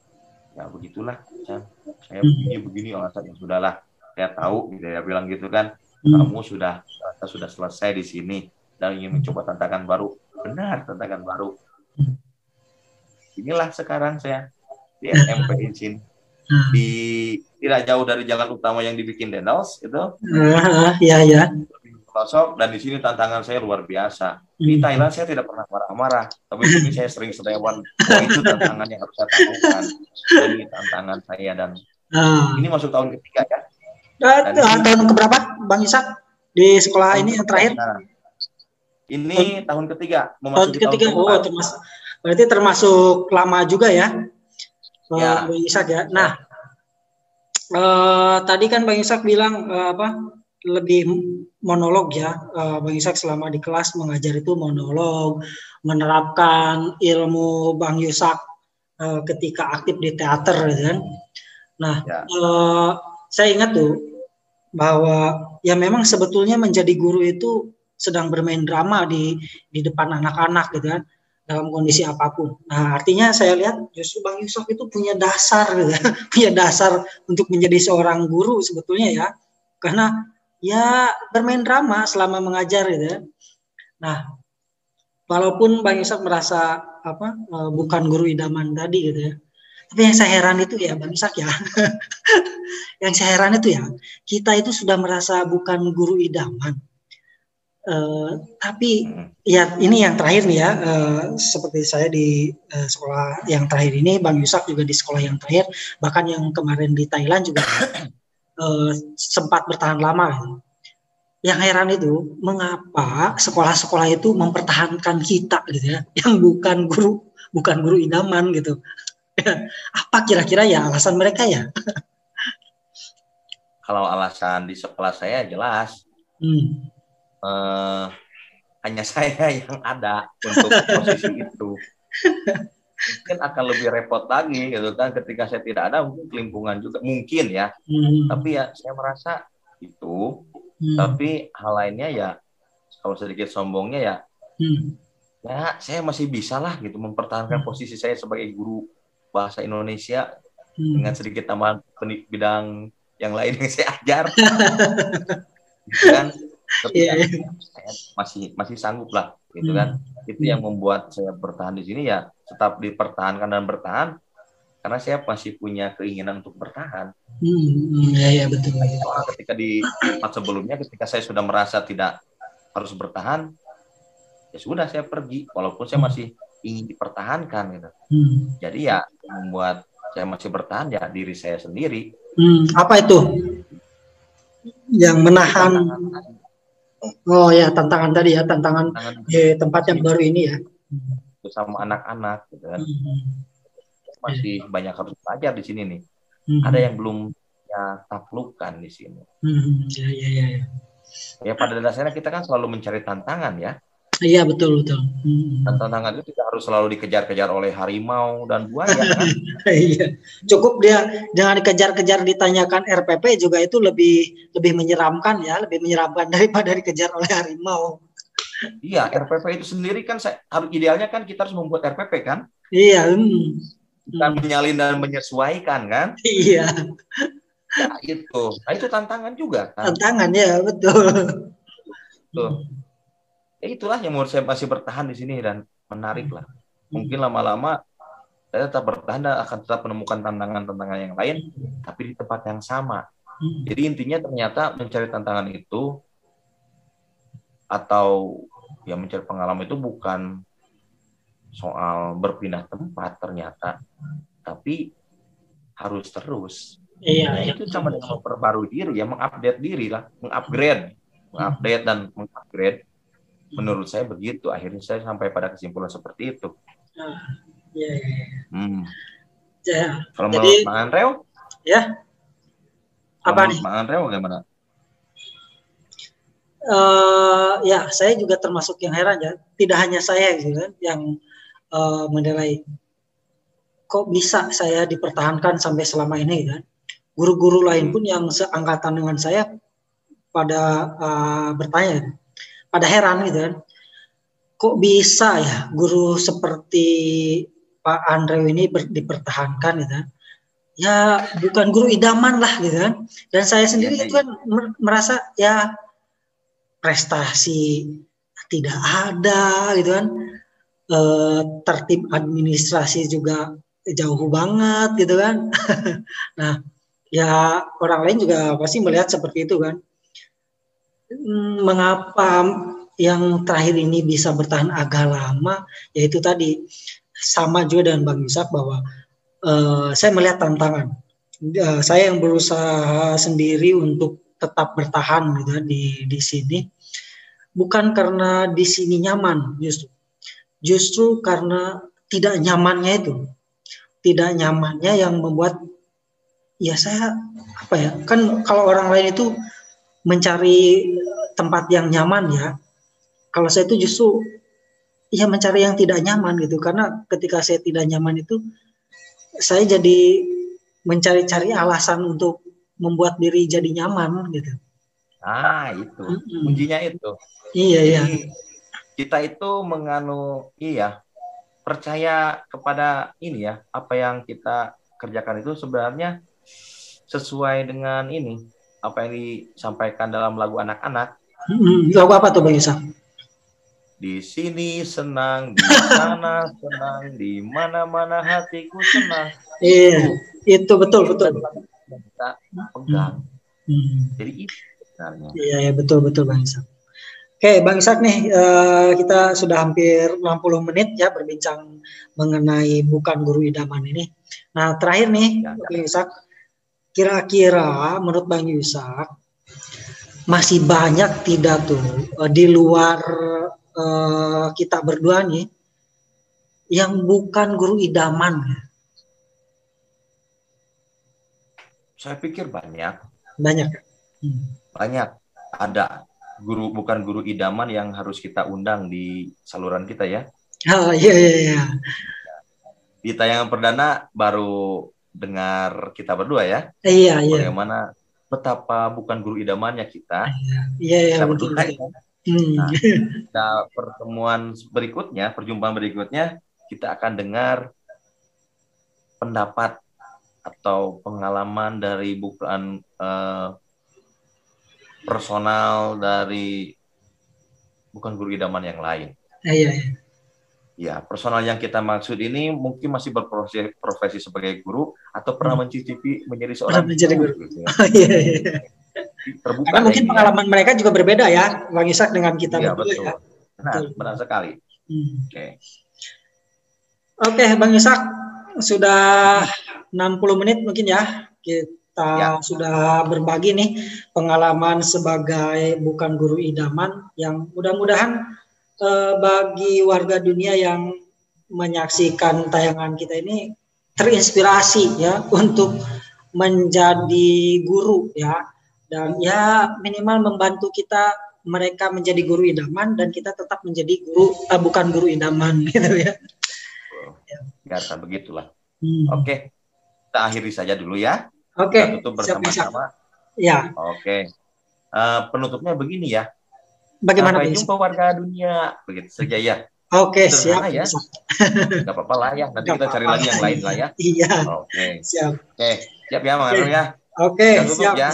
Ya begitulah. Saya, saya hmm. begini begini alasan yang sudahlah saya tahu gitu ya bilang gitu kan. Hmm. kamu sudah sudah selesai di sini dan ingin mencoba tantangan baru. Benar tantangan baru inilah sekarang saya di SMP izin hmm. di tidak jauh dari jalan utama yang dibikin Dendels itu. Uh, ya ya. Pelosok dan di sini tantangan saya luar biasa. Di hmm. Thailand saya tidak pernah marah-marah, tapi di sini saya sering serewan. Oh itu tantangan yang harus saya taklukkan. Ini tantangan saya dan uh. ini masuk tahun ketiga ya. Dan uh, tahun keberapa, Bang Isak di sekolah ini yang terakhir? Nah, ini tahun ketiga, memasuki tahun ketiga. Tahun oh, termasuk Berarti termasuk lama juga ya, ya. Bang Isak ya. Nah, eh, tadi kan Bang Isak bilang eh, apa lebih monolog ya, eh, Bang Isak selama di kelas mengajar itu monolog, menerapkan ilmu Bang Yusak eh, ketika aktif di teater, gitu kan. Nah, ya. eh, saya ingat tuh bahwa ya memang sebetulnya menjadi guru itu sedang bermain drama di di depan anak-anak gitu kan dalam kondisi apa pun. Nah, artinya saya lihat justru Bang Yusuf itu punya dasar, punya dasar untuk menjadi seorang guru sebetulnya ya, karena ya bermain drama selama mengajar gitu. Ya. Nah, walaupun Bang Yusuf merasa apa eh, bukan guru idaman tadi gitu ya, tapi yang saya heran itu ya Bang Isak ya, yang saya heran itu ya kita itu sudah merasa bukan guru idaman, Uh, tapi hmm. ya ini yang terakhir nih ya uh, seperti saya di uh, sekolah yang terakhir ini Bang Yusak juga di sekolah yang terakhir bahkan yang kemarin di Thailand juga uh, sempat bertahan lama. Yang heran itu mengapa sekolah-sekolah itu mempertahankan kita gitu ya yang bukan guru bukan guru idaman gitu. Apa kira-kira ya alasan mereka ya? Kalau alasan di sekolah saya jelas. Hmm uh, hanya saya yang ada untuk posisi itu mungkin akan lebih repot lagi gitu kan ketika saya tidak ada mungkin kelimpungan juga mungkin ya hmm. tapi ya saya merasa itu hmm. tapi hal lainnya ya kalau sedikit sombongnya ya hmm. ya saya masih bisa lah gitu mempertahankan hmm. posisi saya sebagai guru bahasa Indonesia hmm. dengan sedikit tambahan bidang yang lain yang saya ajar gitu kan tapi yeah. kan, saya masih masih sanggup lah gitu kan itu yang membuat saya bertahan di sini ya tetap dipertahankan dan bertahan karena saya masih punya keinginan untuk bertahan. Hmm, ya ya betul. Soalnya ketika di tempat sebelumnya ketika saya sudah merasa tidak harus bertahan, ya sudah saya pergi walaupun saya masih ingin dipertahankan gitu. Hmm. Jadi ya membuat saya masih bertahan ya diri saya sendiri. Hmm, apa itu? Yang menahan Oh ya tantangan tadi ya tantangan, tantangan di tempat yang baru ini ya. Sama anak-anak gitu kan. Hmm. Masih banyak harus belajar di sini nih. Hmm. Ada yang belum ya taklukan di sini. Hmm. Ya, ya, ya. Ya pada dasarnya kita kan selalu mencari tantangan ya. Iya betul betul. Hmm. Dan tantangan itu tidak harus selalu dikejar-kejar oleh harimau dan buaya kan? iya. Cukup dia jangan dikejar-kejar ditanyakan RPP juga itu lebih lebih menyeramkan ya, lebih menyeramkan daripada dikejar oleh harimau. Iya, RPP itu sendiri kan saya harus idealnya kan kita harus membuat RPP kan? Iya. Hmm. Dan menyalin dan menyesuaikan kan? Iya. Ya itu. Nah itu tantangan juga kan? Tantangan ya betul. Tuh ya itulah yang menurut saya masih bertahan di sini dan menarik lah. Mungkin lama-lama saya tetap bertahan dan akan tetap menemukan tantangan-tantangan yang lain, tapi di tempat yang sama. Jadi intinya ternyata mencari tantangan itu atau ya mencari pengalaman itu bukan soal berpindah tempat ternyata, tapi harus terus. Iya, nah, itu sama dengan memperbarui diri ya, mengupdate diri lah, mengupgrade, mengupdate dan mengupgrade menurut saya begitu. Akhirnya saya sampai pada kesimpulan seperti itu. Ah, ya, ya, ya. Hmm. ya. Kalau Jadi, menurut Mang Andreo ya. Apa nih? Mang Andreo bagaimana uh, ya saya juga termasuk yang heran ya. Tidak hanya saya gitu kan yang uh, menilai kok bisa saya dipertahankan sampai selama ini kan. Guru-guru lain pun yang seangkatan dengan saya pada uh, bertanya pada heran gitu kan. Kok bisa ya guru seperti Pak Andre ini ber, dipertahankan gitu kan? Ya bukan guru idaman lah gitu kan. Dan saya sendiri itu kan merasa ya prestasi tidak ada gitu kan. E, tertib administrasi juga jauh banget gitu kan. Nah ya orang lain juga pasti melihat seperti itu kan mengapa yang terakhir ini bisa bertahan agak lama? Yaitu tadi sama juga dengan Bang Yusak bahwa uh, saya melihat tantangan. Uh, saya yang berusaha sendiri untuk tetap bertahan gitu ya, di di sini bukan karena di sini nyaman justru. Justru karena tidak nyamannya itu. Tidak nyamannya yang membuat ya saya apa ya kan kalau orang lain itu mencari tempat yang nyaman ya. Kalau saya itu justru ya mencari yang tidak nyaman gitu karena ketika saya tidak nyaman itu saya jadi mencari-cari alasan untuk membuat diri jadi nyaman gitu. Ah, itu. Mm-hmm. Kuncinya itu. Iya, iya. Kita itu menganu iya, percaya kepada ini ya, apa yang kita kerjakan itu sebenarnya sesuai dengan ini apa yang disampaikan dalam lagu anak-anak. Hmm, lagu apa tuh Bang Isa? Di sini senang, di sana senang, di mana-mana hatiku senang. Iya, itu betul betul. Kita pegang. Hmm. Jadi itu sebenarnya. Iya, ya, betul betul Bang Isa. Oke, Bang Isak nih, uh, kita sudah hampir 60 menit ya berbincang mengenai bukan guru idaman ini. Nah, terakhir nih, ya, ya. Bang Isak, Kira-kira menurut Bang Yusak masih banyak tidak tuh uh, di luar uh, kita berdua nih yang bukan guru idaman? Saya pikir banyak. Banyak. Hmm. Banyak. Ada guru bukan guru idaman yang harus kita undang di saluran kita ya. Oh iya iya iya. Di tayangan perdana baru dengar kita berdua ya. Iya, iya. Bagaimana betapa bukan guru idamannya kita. Iya, iya, kita betul. Ya. Hmm. Nah, kita pertemuan berikutnya, perjumpaan berikutnya kita akan dengar pendapat atau pengalaman dari bukan uh, personal dari bukan guru idaman yang lain. Iya, iya. Ya, personal yang kita maksud ini mungkin masih berprofesi profesi sebagai guru atau pernah hmm. mencicipi menjadi seorang pernah menjadi guru. guru. Gitu ya. iya, iya. Terbuka Karena mungkin pengalaman ya. mereka juga berbeda ya, Bang Isak dengan kita iya, betul. ya. Benar, betul. benar sekali. Hmm. Oke. Okay. Oke, okay, Bang Isak, sudah 60 menit mungkin ya. Kita ya. sudah berbagi nih pengalaman sebagai bukan guru idaman yang mudah-mudahan eh, bagi warga dunia yang menyaksikan tayangan kita ini terinspirasi ya untuk menjadi guru ya dan ya minimal membantu kita mereka menjadi guru idaman dan kita tetap menjadi guru uh, bukan guru idaman gitu ya. Ya, begitulah. Hmm. Oke, kita akhiri saja dulu ya. Oke. Kita tutup bersama-sama. Ya. Oke. Uh, penutupnya begini ya. Bagaimana Sampai jumpa warga dunia. Begitu saja ya. Oke, siap. ya. Gak apa-apa lah ya. Nanti Gak kita cari lagi yang lain lah ya. Iya. Oke. Siap. Oke, siap ya Arul ya. Oke, siap. Ya.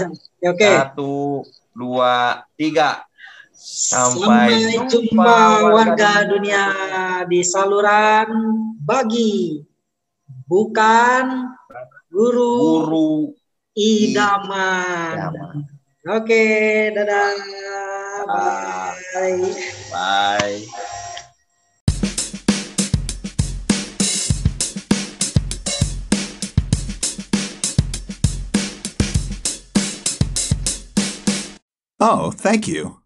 Oke. Satu, dua, tiga. Sampai, Sampai jumpa, jumpa warga dunia di saluran bagi bukan guru, guru idaman. idaman. Oke, dadah. Bye. Bye. Oh, thank you.